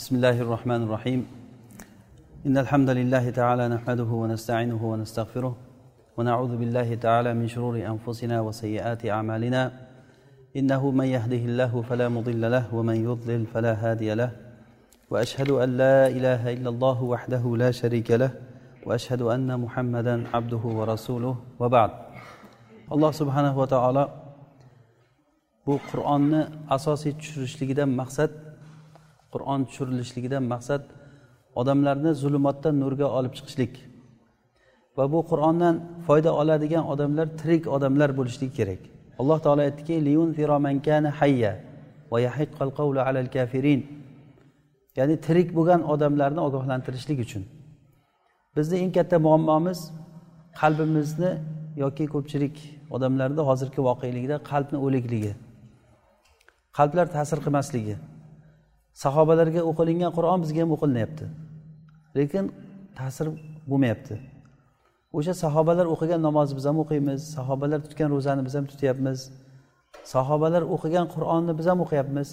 بسم الله الرحمن الرحيم إن الحمد لله تعالى نحمده ونستعينه ونستغفره ونعوذ بالله تعالى من شرور أنفسنا وسيئات أعمالنا إنه من يهده الله فلا مضل له ومن يضلل فلا هادي له وأشهد أن لا إله إلا الله وحده لا شريك له وأشهد أن محمدا عبده ورسوله وبعد الله سبحانه وتعالى bu qur'onni asosiy tushirishligidan maqsad qur'on tushirilishligidan maqsad odamlarni zulmatdan nurga olib chiqishlik va bu qur'ondan foyda oladigan odamlar tirik odamlar bo'lishligi kerak. Alloh taolo aytdiki hayya va alal kafirin. Ya'ni tirik bo'lgan odamlarni ogohlantirishlik uchun. Bizni eng katta muammomiz qalbimizni yoki ko'pchilik odamlarda hozirgi voqelikda qalbni o'likligi qalblar ta'sir qilmasligi. Sahobalarga o'qilingan qur'on bizga ham o'qilinyapti. Lekin ta'sir bo'lmayapti. O'sha sahobalar o'qigan namozni biz ham o'qiymiz sahobalar tutgan ro'zani biz ham tutyapmiz sahobalar o'qigan qur'onni biz ham o'qiyapmiz.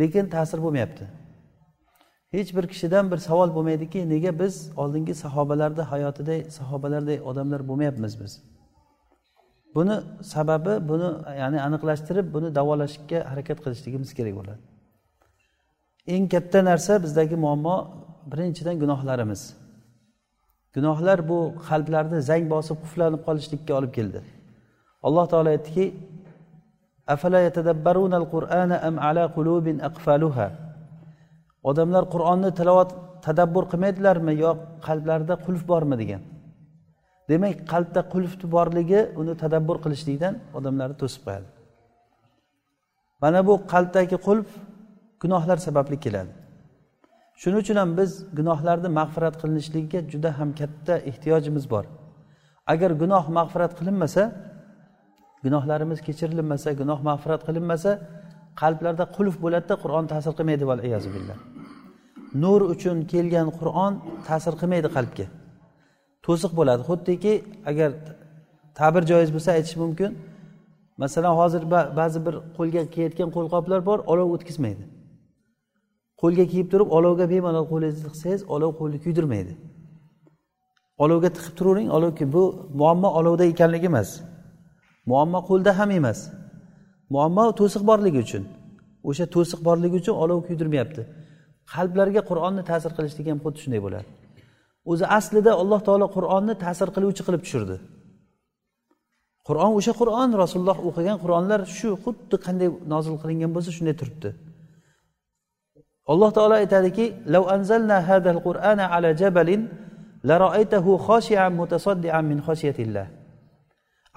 Lekin ta'sir bo'lmayapti. Hech bir kishidan bir savol bo'lmaydiki nega biz oldingi sahobalarni hayotiday sahobalarday odamlar bo'lmayapmiz biz? Buni sababi buni ya'ni aniqlashtirib buni davolashga harakat qilishligimiz kerak bo'ladi. Eng katta narsa bizdagi muammo birinchidan gunohlarimiz. Gunohlar bu qalblarni zang bosib quflanib qolishlikka olib keldi. Alloh taolo aytdiki odamlar qur'onni tilovat tadabbur qilmaydilarmi yo qalblarida qulf bormi degan. Demak qalbda qulf borligi uni tadabbur qilishlikdan odamlarni to'sib qo'yadi mana bu qalbdagi qulf gunohlar sababli keladi. Shuning uchun ham biz gunohlarni mag'firat qilinishligiga juda ham katta ehtiyojimiz bor. Agar gunoh mag'firat qilinmasa gunohlarimiz kechirilmasa gunoh mag'firat qilinmasa qalblarda qulf bo'ladida qur'on ta'sir qilmaydi billah. Nur uchun kelgan qur'on ta'sir qilmaydi qalbga. To'siq bo'ladi. Xuddiki agar ta'bir joiz bo'lsa aytish mumkin. Masalan hozir ba'zi bir qo'lga kiyayotgan qo'lqoplar bor olov o'tkazmaydi. Qo'lga kiyib turib olovga bemalol qo'lingizni tiqsangiz olov qo'lni kuydirmaydi. Olovga tiqib turavering olov bu muammo olovda ekanligi emas. Muammo qo'lda ham emas. Muammo to'siq borligi uchun. O'sha to'siq borligi uchun olov kuydirmayapti. Qalblarga qur'onni ta'sir qilishligi ham xuddi shunday bo'ladi. O'zi aslida alloh taolo qur'onni ta'sir qiluvchi qilib tushirdi. Qur'on o'sha qur'on rasululloh o'qigan qur'onlar shu xuddi qanday nozil qilingan bo'lsa shunday turibdi. Alloh taolo aytadiki lav anzalna hadal qur'ana ala jabalin laroaytahu khoshian mutasaddian min khoshiyatillah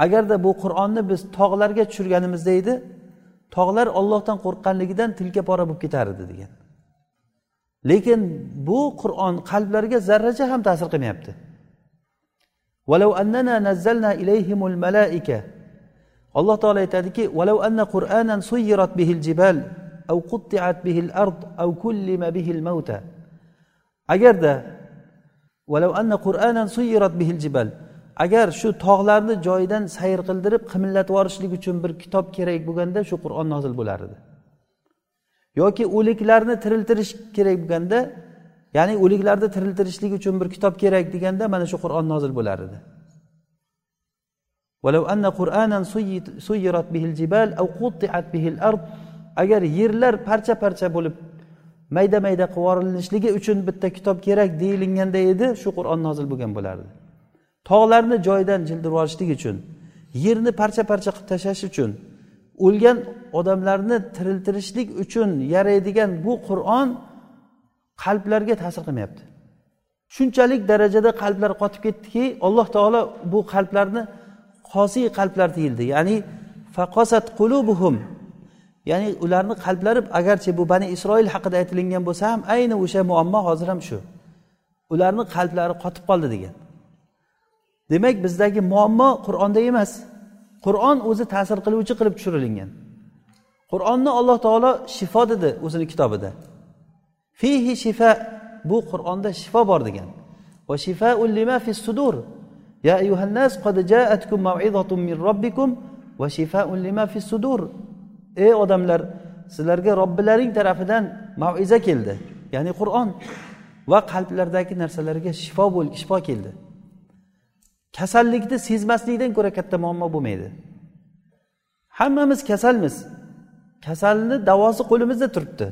agarda bu qur'onni biz tog'larga tushirganimizda edi tog'lar ollohdan qo'rqqanligidan tilka pora bo'lib ketar edi degan. Lekin bu qur'on qalblarga zarracha ham ta'sir qilmayapti. Alloh taolo aytadiki أو قطعت به الأرض أو كلم به الموتى. agarda agar shu tog'larni joyidan sayr qildirib qimillatib yuborishlik uchun bir kitob kerak bo'lganda shu qur'on nozil bo'lar edi yoki o'liklarni tiriltirish kerak bo'lganda ya'ni o'liklarni tiriltirishlik uchun bir kitob kerak deganda mana shu qur'on nozil bo'lar edi agar yerlar parcha parcha bo'lib mayda mayda qilib yuborilishligi uchun bitta kitob kerak deyilganda edi shu qur'on nozil bo'lgan bo'lardi. Tog'larni joyidan jildirib yuborishlik uchun yerni parcha parcha qilib tashlash uchun o'lgan odamlarni tiriltirishlik uchun yaraydigan bu qur'on qalblarga ta'sir qilmayapti. Shunchalik darajada qalblar qotib ketdiki alloh taolo bu qalblarni qosiy qalblar deyildi. Ya'ni faqosat qulubuhum ya'ni ularni qalblari agarchi bu bani isroil haqida aytilingan bo'lsa ham ayni o'sha muammo hozir ham shu. Ularni qalblari qotib qoldi degan. Demak bizdagi muammo qur'onda emas. Qur'on o'zi ta'sir qiluvchi qilib tushirilgan. Qur'onni alloh taolo shifo dedi o'zini kitobida. Fihi shifa bu qur'onda shifo bor degan. Va shifaun lima fis sudur. Ya ayyuhannas qad ja'atkum maw'izatun min robbikum va shifaun lima fis sudur. Ey odamlar sizlarga robbilaring tarafidan maviza keldi. Ya'ni qur'on va qalblardagi narsalarga shifo bo'l shifo keldi. Kasallikni sezmaslikdan ko'ra katta muammo bo'lmaydi. Hammamiz kasalmiz. Kasalni davosi qo'limizda turibdi.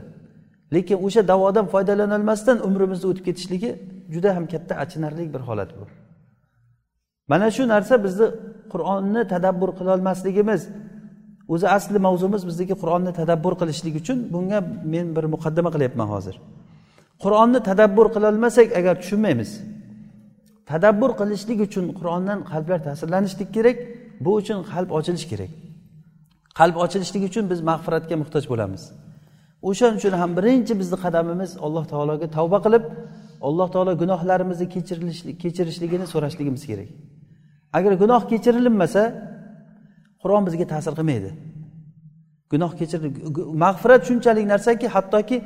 Lekin o'sha davodan foydalanolmasdan umrimizni o'tib ketishligi juda ham katta achinarli bir holat bu. Mana shu narsa bizni qur'onni tadabbur qilolmasligimiz o'zi asli mavzumiz bizniki qur'onni tadabbur qilishlik uchun bunga men bir muqaddima qilyapman hozir. Qur'onni tadabbur qilolmasak agar tushunmaymiz. Tadabbur qilishlik uchun qur'ondan qalblar ta'sirlanishlik kerak bu uchun qalb ochilishi kerak. Qalb ochilishligi uchun biz mag'firatga muhtoj bo'lamiz. O'shaning uchun ham birinchi bizni qadamimiz alloh taologa tavba qilib alloh taolo gunohlarimizni kechirishligini so'rashligimiz kerak. Agar gunoh kechirilmasa qur'on bizga ta'sir qilmaydi. Gunoh kechir mag'firat shunchalik narsaki hattoki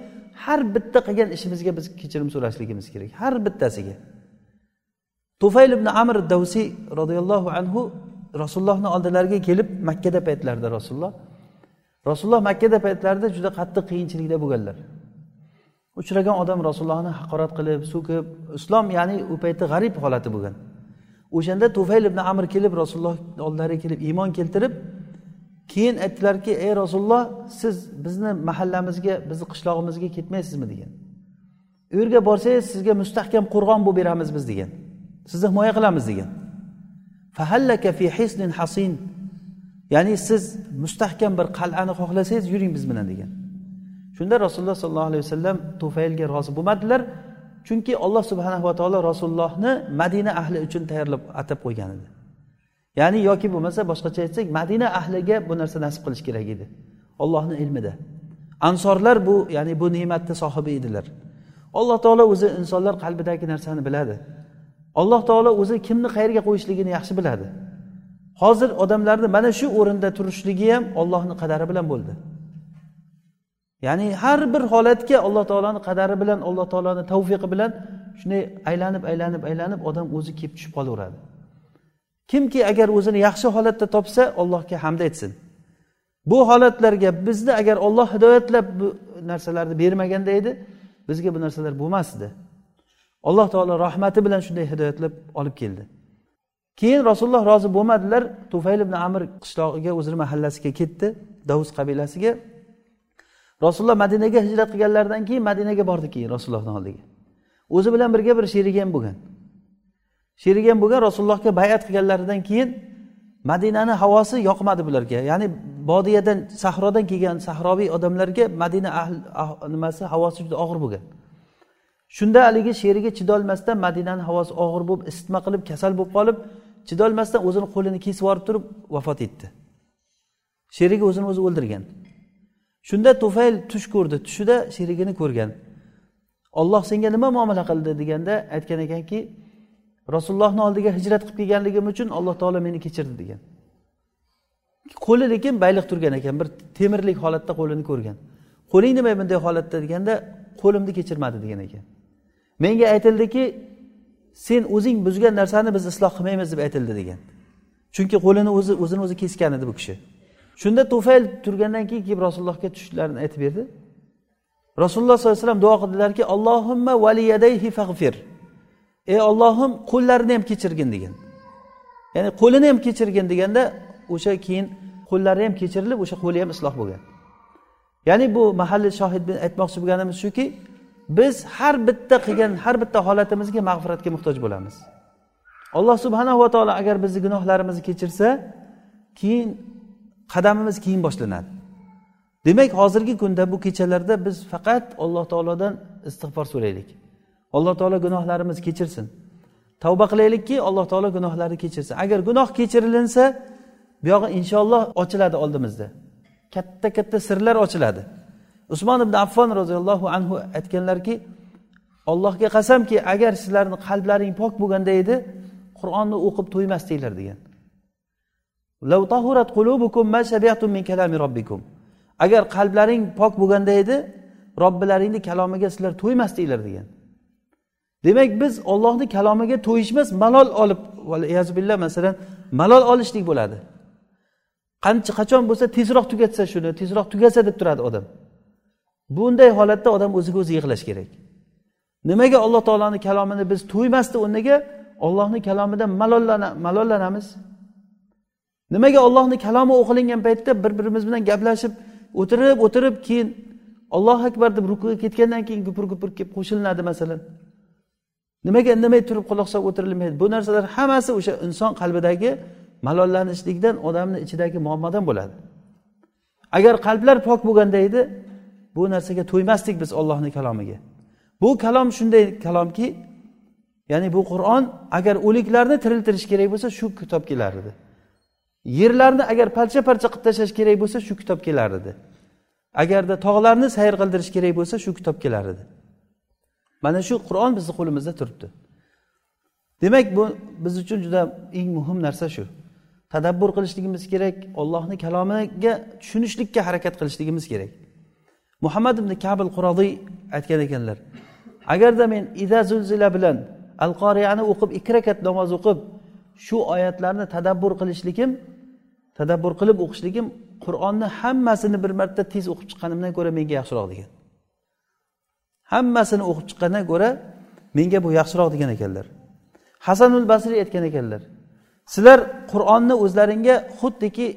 har bitta qilgan ishimizga biz kechirim so'rashligimiz kerak. Har bittasiga. Tufayl ibn amr davsiy roziyallohu anhu rasulullohni oldilariga kelib makkada paytlarida rasululloh rasululloh makkada paytlarida juda qattiq qiyinchilikda bo'lganlar. Uchragan odam rasulullohni haqorat qilib so'kib islom ya'ni u paytda g'arib holati bo'lgan. O'shanda tufayl ibn amr kelib rasululloh oldilariga kelib iymon keltirib keyin aytdilarki ey rasululloh siz bizni mahallamizga bizni qishlog'imizga ketmaysizmi? degan. U yerga borsangiz sizga mustahkam qo'rg'on bo'lib beramiz biz degan. Sizni himoya qilamiz degan. Fahallaka fi hisnin hasin. Ya'ni siz mustahkam bir qal'ani xohlasangiz yuring biz bilan degan. Shunda rasululloh sollallohu alayhi vasallam tufaylga rozi bo'lmadilar. Chunki alloh subhanahu va taolo rasulullohni madina ahli uchun tayyorlab atab qo'ygan edi. Ya'ni yoki bo'lmasa boshqacha aytsak madina ahliga bu narsa nasib qilish kerak edi. Ollohni ilmida. Ansorlar bu ya'ni bu ne'matni sohibi edilar. Alloh taolo o'zi insonlar qalbidagi narsani biladi. Alloh taolo o'zi kimni qayerga qo'yishligini yaxshi biladi. Hozir odamlarni mana shu o'rinda turishligi ham ollohni qadari bilan bo'ldi. Ya'ni har bir holatga alloh taoloni qadari bilan alloh taoloni tavfiqi bilan shunday aylanib aylanib aylanib odam o'zi kelib tushib qolaveradi. Kimki agar o'zini yaxshi holatda topsa allohga hamd aytsin. Bu holatlarga bizni agar olloh hidoyatlab bu narsalarni bermaganda edi bizga bu narsalar bo'lmasdi alloh taolo rahmati bilan shunday hidoyatlab olib keldi. Keyin rasululloh rozi bo'lmadilar tufayl ibn amir qishlog'iga o'zini mahallasiga ketdi davus qabilasiga. Rasululloh madinaga hijrat qilganlaridan keyin madinaga bordi keyin rasulullohni oldiga. O'zi bilan birga bir sherigi ham bo'lgan. Sherigi ham bo'lgan rasulullohga bayat qilganlaridan keyin madinani havosi yoqmadi bularga. Ya'ni bodiyadan sahrodan kelgan sahroviy odamlarga madina ahli ah, nimasi havosi juda og'ir bo'lgan. Shunda haligi sherigi chidolmasdan madinani havosi og'ir bo'lib isitma qilib kasal bo'lib qolib chidolmasdan o'zini qo'lini kesib yuborib turib vafot etdi. Sherigi o'zini o'zi o'ldirgan. Shunda tufayl tush ko'rdi. Tushida sherigini ko'rgan. Olloh senga nima muomala qildi deganda aytgan ekanki rasulullohni oldiga hijrat qilib kelganligim uchun alloh taolo meni kechirdi degan. Qo'li lekin bayliq turgan ekan bir temirlik holatda qo'lini ko'rgan. Qo'ling nima bunday holatda deganda qo'limni kechirmadi degan ekan. Menga aytildiki sen o'zing buzgan narsani biz isloh qilmaymiz deb aytildi degan. Chunki qo'lini o'zi o'zini o'zi kesgan edi bu kishi. Shunda tufayl turgandan keyin kelib rasulullohga tushishlarini aytib berdi. Rasululloh sollallohu alayhi vasallam duo qildilarki allohimma valiyadayhi fag'fir ey ollohim qo'llarini ham kechirgin degan. Ya'ni qo'lini ham kechirgin deganda o'sha keyin qo'llari ham kechirilib o'sha qo'li ham isloh bo'lgan. Ya'ni bu mahalliy shohid aytmoqchi bo'lganimiz shuki biz har bitta qilgan har bitta holatimizga mag'firatga muhtoj bo'lamiz. Alloh subhanava taolo agar bizni gunohlarimizni kechirsa keyin qadamimiz keyin boshlanadi. Demak hozirgi kunda bu kechalarda biz faqat alloh taolodan istig'for so'raylik. Alloh taolo gunohlarimizni kechirsin. Tavba qilaylikki alloh taolo gunohlarni kechirsin. Agar gunoh kechirilinsa buyog'i inshaalloh ochiladi oldimizda. Katta katta sirlar ochiladi. Usmon ibn affon roziyallohu anhu aytganlarki allohga qasamki agar sizlarni qalblaring pok bo'lganda edi qur'onni o'qib to'ymasdinglar degan. Agar qalblaring pok bo'lganda edi robbilaringni kalomiga sizlar to'ymasdinglar degan demak biz ollohni kalomiga to'yishimiz malol olib billah masalan malol olishlik bo'ladi qancha qachon bo'lsa tezroq tugatsa shuni tezroq tugasa deb turadi odam bunday holatda odam o'ziga o'zi yig'lash kerak nimaga alloh taoloni kalomini biz to'ymasdi o'rniga ollohni kalomidan malollanamiz nimaga ollohni kalomi o'qilingan paytda bir birimiz bilan gaplashib o'tirib o'tirib keyin ollohu akbar deb rukuga ketgandan keyin gupur gupur kelib qo'shilinadi masalan. Nimaga indamay turib quloq solib o'tirilmaydi? Bu narsalar hammasi o'sha inson qalbidagi malollanishlikdan odamni ichidagi muammodan bo'ladi. Agar qalblar pok bo'lganda edi bu narsaga to'ymasdik biz ollohni kalomiga. Bu kalom shunday kalomki ya'ni bu qur'on agar o'liklarni tiriltirish kerak bo'lsa shu kitob kelar edi. Yerlarni agar parcha parcha qilib tashlash kerak bo'lsa shu kitob kelar edi. Agarda tog'larni sayr qildirish kerak bo'lsa shu kitob kelar edi. Mana shu qur'on bizni qo'limizda turibdi. Demak bu biz uchun juda eng muhim narsa shu. Tadabbur qilishligimiz kerak ollohni kalomiga tushunishlikka harakat qilishligimiz kerak. Muhammad ibn kabil qurodiy aytgan ekanlar agarda men ida zulzila bilan al qoriyani o'qib ikki rakat namoz o'qib shu oyatlarni tadabbur qilishligim tadabbur qilib o'qishligim qur'onni hammasini bir marta tez o'qib chiqqanimdan ko'ra menga yaxshiroq degan. Hammasini o'qib chiqqandan ko'ra menga bu yaxshiroq degan ekanlar. Hasanul basriy aytgan ekanlar sizlar qur'onni o'zlaringga xuddiki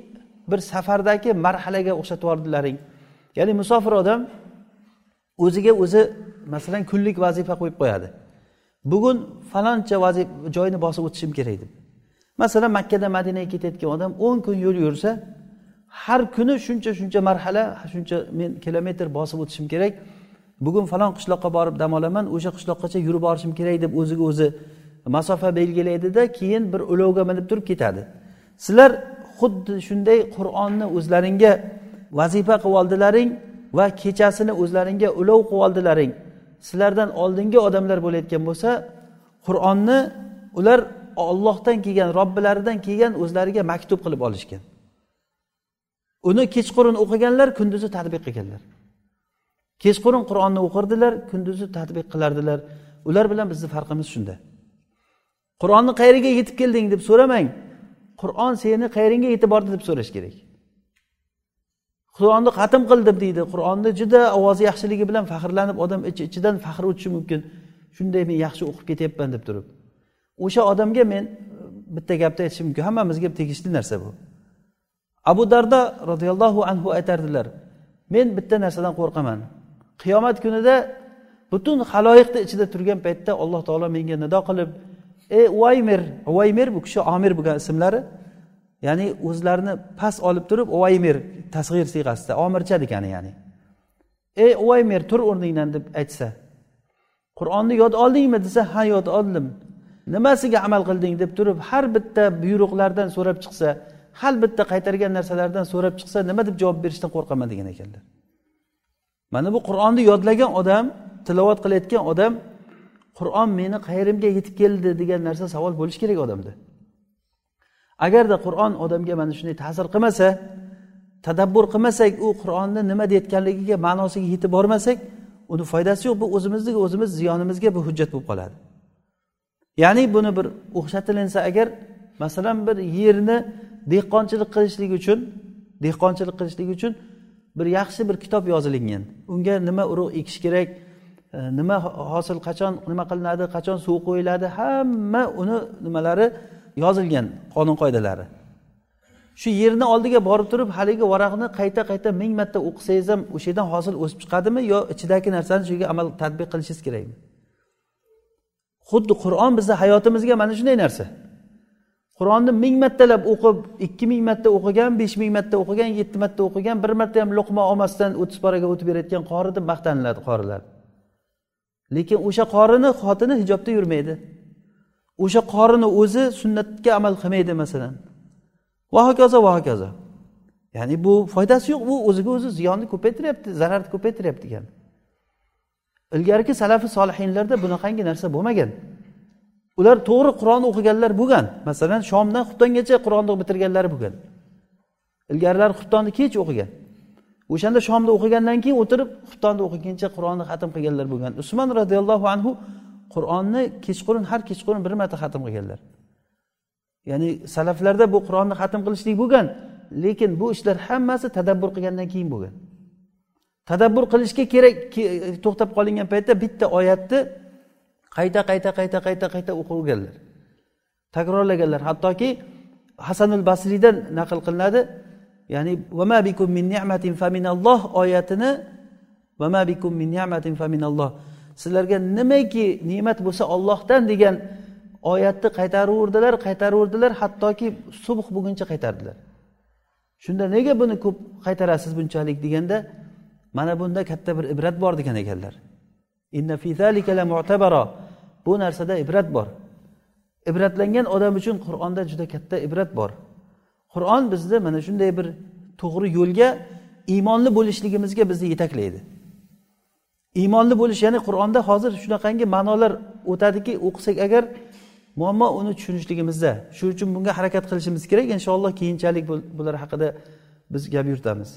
bir safardagi marhalaga o'xshatib yubordilaring. Ya'ni musofir odam o'ziga o'zi masalan kunlik vazifa qo'yib qo'yadi. Bugun faloncha joyni bosib o'tishim kerak deb. Masalan makkadan madinaga ketayotgan odam o'n kun yo'l yursa har kuni shuncha shuncha marhala shuncha men kilometr bosib o'tishim kerak. Bugun falon qishloqqa borib dam olaman o'sha qishloqqacha yurib borishim kerak deb o'ziga o'zi masofa belgilaydida keyin bir ulovga minib turib ketadi. Sizlar xuddi shunday qur'onni o'zlaringga vazifa qilib oldilaring va kechasini o'zlaringga ulov qilib oldilaring. Sizlardan oldingi odamlar bo'layotgan bo'lsa qur'onni ular ollohdan kelgan robbilaridan kelgan o'zlariga maktub qilib olishgan. Uni kechqurun o'qiganlar kunduzi tadbiq qilganlar. Kechqurun qur'onni o'qirdilar kunduzi tadbiq qilardilar. Ular bilan bizni farqimiz shunda. Qur'onni qayeriga yetib kelding deb so'ramang. Qur'on seni qayeringga yetib bordi deb so'rash kerak. Qur'onni xatm qildim deydi. Qur'onni juda ovozi yaxshiligi bilan faxrlanib odam ich ichidan faxr o'tishi mumkin. Shunday men yaxshi o'qib ketyapman deb turib. O'sha odamga men e, bitta gapni aytishim mumkin hammamizga tegishli narsa bu. Abu darda roziyallohu anhu aytardilar men bitta narsadan qo'rqaman. Qiyomat kunida butun haloyiqni ichida turgan paytda alloh taolo menga nido qilib ey uvaymir uvaymir bu kishi omir bo'lgan ismlari ya'ni o'zlarini past olib turib uvaymir tasg'ir siyg'asida omircha degani ya'ni. Ey uvaymir tur o'rningdan deb aytsa qur'onni yod oldingmi desa ha yod oldim nimasiga amal qilding deb turib har bitta buyruqlardan so'rab chiqsa har bitta qaytargan narsalardan so'rab chiqsa nima deb javob berishdan qo'rqaman degan ekanlar. Mana bu qur'onni yodlagan odam tilovat qilayotgan odam qur'on meni qayerimga yetib keldi degan narsa savol bo'lishi kerak odamda. Agarda qur'on odamga mana shunday ta'sir qilmasa tadabbur qilmasak u qur'onni nima deyotganligiga ma'nosiga yetib bormasak uni foydasi yo'q bu o'zimizni o'zimiz ziyonimizga bu hujjat bo'lib qoladi. Ya'ni buni bir o'xshatilinsa agar masalan bir yerni dehqonchilik qilishlik uchun dehqonchilik qilishlik uchun bir yaxshi bir kitob yozilingan unga nima urug' ekish kerak e, nima hosil qachon nima qilinadi qachon suv qo'yiladi hamma uni nimalari yozilgan qonun qoidalari. Shu yerni oldiga borib turib haligi varaqni qayta qayta ming marta o'qisangiz ham o'sha yerdan hosil o'sib chiqadimi yo ichidagi narsani shu yerga amal tadbiq qilishingiz kerakmi? Xuddi qur'on bizni hayotimizga mana shunday narsa. Qur'onni ming martalab o'qib ikki ming marta o'qigan besh ming marta o'qigan yetti marta o'qigan bir marta ham luqma olmasdan o'ttiz paraga o'tib berayotgan qori deb maqtaniladi qorilar. Lekin o'sha qorini xotini hijobda yurmaydi. O'sha qorini o'zi sunnatga amal qilmaydi masalan. Va hokazo va hokazo. Ya'ni bu foydasi yo'q bu o'ziga o'zi ziyonni ko'paytiryapti zararni ko'paytiryapti degani ilgarigi salafi solihinlarda bunaqangi narsa bo'lmagan. Ular to'g'ri qur'on o'qiganlar bo'lgan. Masalan shomdan xubtongacha qur'onni bitirganlari bo'lgan. Ilgarilari xubtonni kech o'qigan. O'shanda shomda o'qigandan keyin o'tirib xubtonni o'qiguncha qur'onni xatm qilganlar bo'lgan. Usmon roziyallohu anhu qur'onni kechqurun har kechqurun bir marta xatm qilganlar. Ya'ni salaflarda bu qur'onni xatm qilishlik bo'lgan lekin bu ishlar hammasi tadabbur qilgandan keyin bo'lgan. Tadabbur qilishga kerak to'xtab qolingan paytda bitta oyatni qayta qayta qayta qayta qayta o'qiganlar takrorlaganlar. Hattoki hasanul basriydan naql qilinadi. Ya'ni vama bikum min ni'matin faminalloh oyatini vama bikum min ni'matin faminalloh sizlarga nimaki ne'mat bo'lsa ollohdan degan oyatni qaytaraverdilar qaytaraverdilar hattoki subh bo'lguncha qaytardilar. Shunda nega buni ko'p qaytarasiz bunchalik deganda mana bunda katta bir ibrat bor degan ekanlar. Bu narsada ibrat bor. Ibratlangan odam uchun qur'onda juda katta ibrat bor. Qur'on bizni mana shunday bir to'g'ri yo'lga iymonli bo'lishligimizga bizni yetaklaydi. Iymonli bo'lish ya'ni qur'onda hozir shunaqangi ma'nolar o'tadiki o'qisak agar muammo uni tushunishligimizda shuning uchun bunga harakat qilishimiz kerak. Inshaalloh keyinchalik bular haqida biz gap yuritamiz.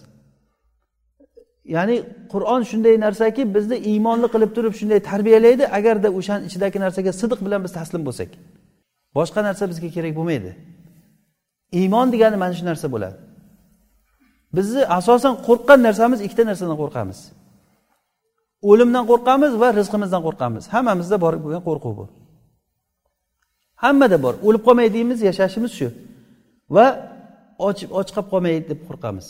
Ya'ni qur'on shunday narsaki bizni iymonli qilib turib shunday tarbiyalaydi. Agarda o'shani ichidagi narsaga sidiq bilan biz taslim bo'lsak boshqa narsa bizga kerak bo'lmaydi. Iymon degani mana shu narsa bo'ladi. Bizni asosan qo'rqqan narsamiz ikkita narsadan qo'rqamiz. O'limdan qo'rqamiz va rizqimizdan qo'rqamiz. Hammamizda bor bo'lgan qo'rquv bu. Hammada bor. O'lib qolmay deymiz yashashimiz shu. Va och och qolib qolmay deb qo'rqamiz.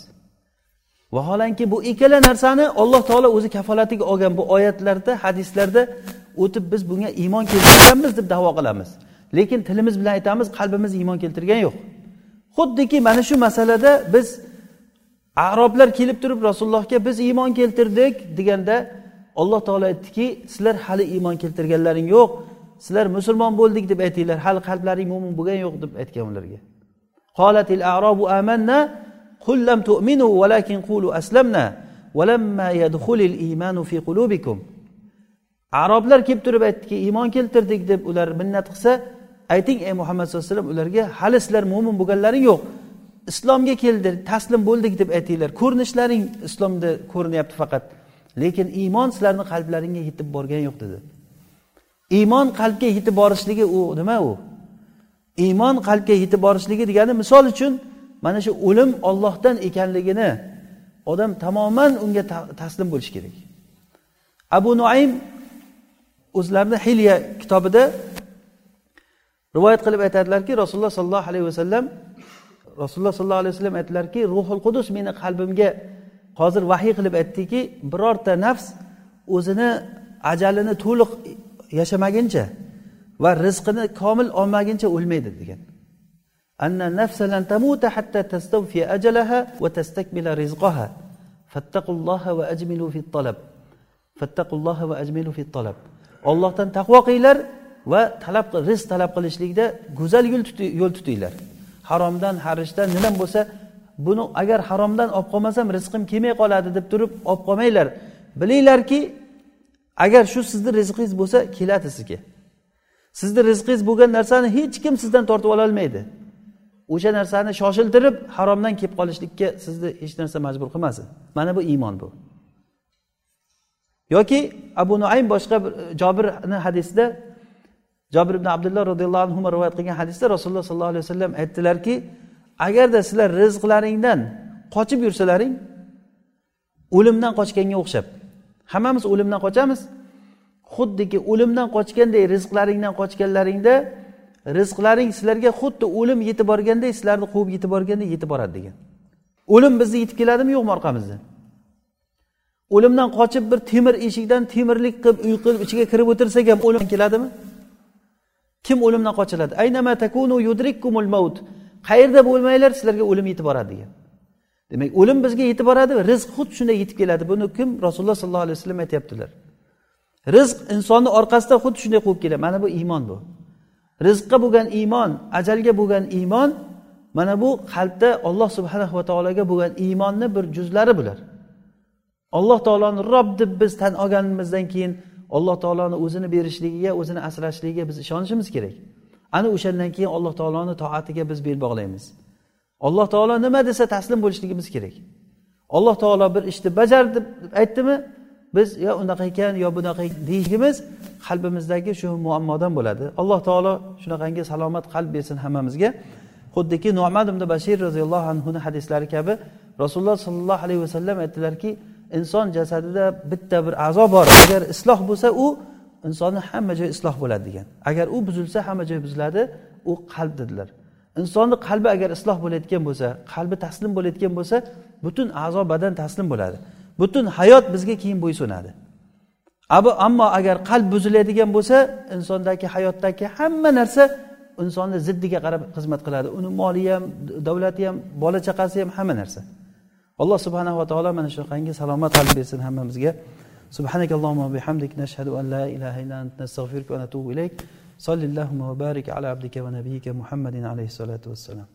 Vaholanki bu ikkala narsani alloh taolo o'zi kafolatiga olgan bu oyatlarda hadislarda o'tib biz bunga iymon keltirganmiz deb davo qilamiz. Lekin tilimiz bilan aytamiz qalbimiz iymon keltirgani yo'q. Xuddiki mana shu masalada biz aroblar kelib turib rasulullohga biz iymon keltirdik deganda alloh taolo aytdiki sizlar hali iymon keltirganlaring yo'q sizlar musulmon bo'ldik deb aytinglar hali qalblaring mo'min bo'lgani yo'q deb aytgan ularga. Qolatil arobu amanna قل لم تؤمنوا ولكن قولوا أسلمنا ولما يدخل الإيمان في قلوبكم aroblar kelib turib aytdiki iymon keltirdik deb ular minnat qilsa ayting ey muhammad sallallohu alayhi vasallam ularga hali sizlar mo'min bo'lganlaring yo'q islomga keldi taslim bo'ldik deb aytinglar ko'rinishlaring islomda ko'rinyapti faqat lekin iymon sizlarni qalblaringga yetib borgani yo'q dedi iymon qalbga yetib borishligi u nima u iymon qalbga yetib borishligi degani misol uchun mana shu o'lim ollohdan ekanligini odam tamoman unga taslim bo'lishi kerak. Abu nuaym o'zlarini hilya kitobida rivoyat qilib aytadilarki rasululloh sollallohu alayhi vasallam rasululloh sollallohu alayhi vasallam aytdilarki ruhul qudus meni qalbimga hozir vahiy qilib aytdiki birorta nafs o'zini ajalini to'liq yashamaguncha va rizqini komil olmaguncha o'lmaydi degan. Anna nafsa lan tamuta hatta tastawfi ajalaha va tastakmila rizqaha fattaqulloha va ajmilu fi talab fattaqulloha va ajmilu fi talab ollohdan taqvo qilinglar va talab rizq talab qilishlikda go'zal yo'l tutinglar haromdan harishdan nima bo'lsa buni agar haromdan olib qolmasam rizqim kelmay qoladi deb turib olib qolmanglar bilinglarki agar shu sizni rizqingiz bo'lsa keladi sizga sizni rizqingiz bo'lgan narsani hech kim sizdan tortib ololmaydi o'sha narsani shoshiltirib haromdan kelib qolishlikka sizni hech narsa majbur qilmasin. Mana bu iymon bu. Yoki abu nuaym boshqa bir jobirni hadisida jobir ibn abdulloh roziyallohu anhu rivoyat qilgan hadisda rasululloh sollallohu alayhi vasallam aytdilarki agarda sizlar rizqlaringdan qochib yursalaring o'limdan qochganga o'xshab hammamiz o'limdan qochamiz. Xuddiki o'limdan qochganday rizqlaringdan qochganlaringda rizqlaring sizlarga xuddi o'lim yetib borganday sizlarni quvib yetib borganday yetib boradi degan. O'lim bizni yetib keladimi? Yo'qmi orqamizdan o'limdan qochib bir temir eshikdan temirlik qilib uy qilib ichiga kirib o'tirsak ham o'lim keladimi? Kim o'limdan qochiladi? Aynama takunu yudrikkumul maut. Qayerda bo'lmanglar sizlarga o'lim yetib boradi degan. Demak o'lim bizga yetib boradi rizq xuddi shunday yetib keladi. Buni kim? Rasululloh sollallohu alayhi vasallam aytyaptilar. Rizq insonni orqasidan xuddi shunday quvib keladi. Mana bu iymon bu. Rizqqa bo'lgan iymon ajalga bo'lgan iymon mana bu qalbda olloh subhanahu va taologa bo'lgan iymonni bir juzlari bular. Alloh taoloni rob deb biz tan olganimizdan keyin alloh taoloni o'zini berishligiga o'zini asrashligiga biz ishonishimiz kerak. Ana o'shandan keyin alloh taoloni toatiga biz bel bog'laymiz. Alloh taolo nima desa taslim bo'lishligimiz kerak. Alloh taolo bir ishni bajar deb aytdimi? Biz yo unaqa ekan yo bunaqa deyishimiz qalbimizdagi shu muammodan bo'ladi. Alloh taolo shunaqangi salomat qalb bersin hammamizga. Xuddiki nomad ibn bashir roziyallohu anhuni hadislari kabi rasululloh sollallohu alayhi vasallam aytdilarki inson jasadida bitta bir a'zo bor. Agar isloh bo'lsa u insonni hamma joyi isloh bo'ladi degan. Agar u buzilsa hamma joy buziladi u qalb dedilar. Insonni qalbi agar isloh bo'layotgan bo'lsa qalbi taslim bo'layotgan bo'lsa butun a'zo badan taslim bo'ladi. butun hayot bizga keyin bo'ysunadi ammo agar qalb buziladigan bo'lsa insondagi hayotdagi hamma narsa insonni ziddiga qarab xizmat qiladi uni moli ham davlati ham bola chaqasi ham hamma narsa alloh subhanava taolo mana shunaqangi salomat qalb bersin hammamizga سبحانك اللهم وبحمدك نشهد أن لا إله إلا أنت نستغفرك ونتوب إليك صل اللهم وبارك على عبدك ونبيك محمد عليه الصلاة والسلام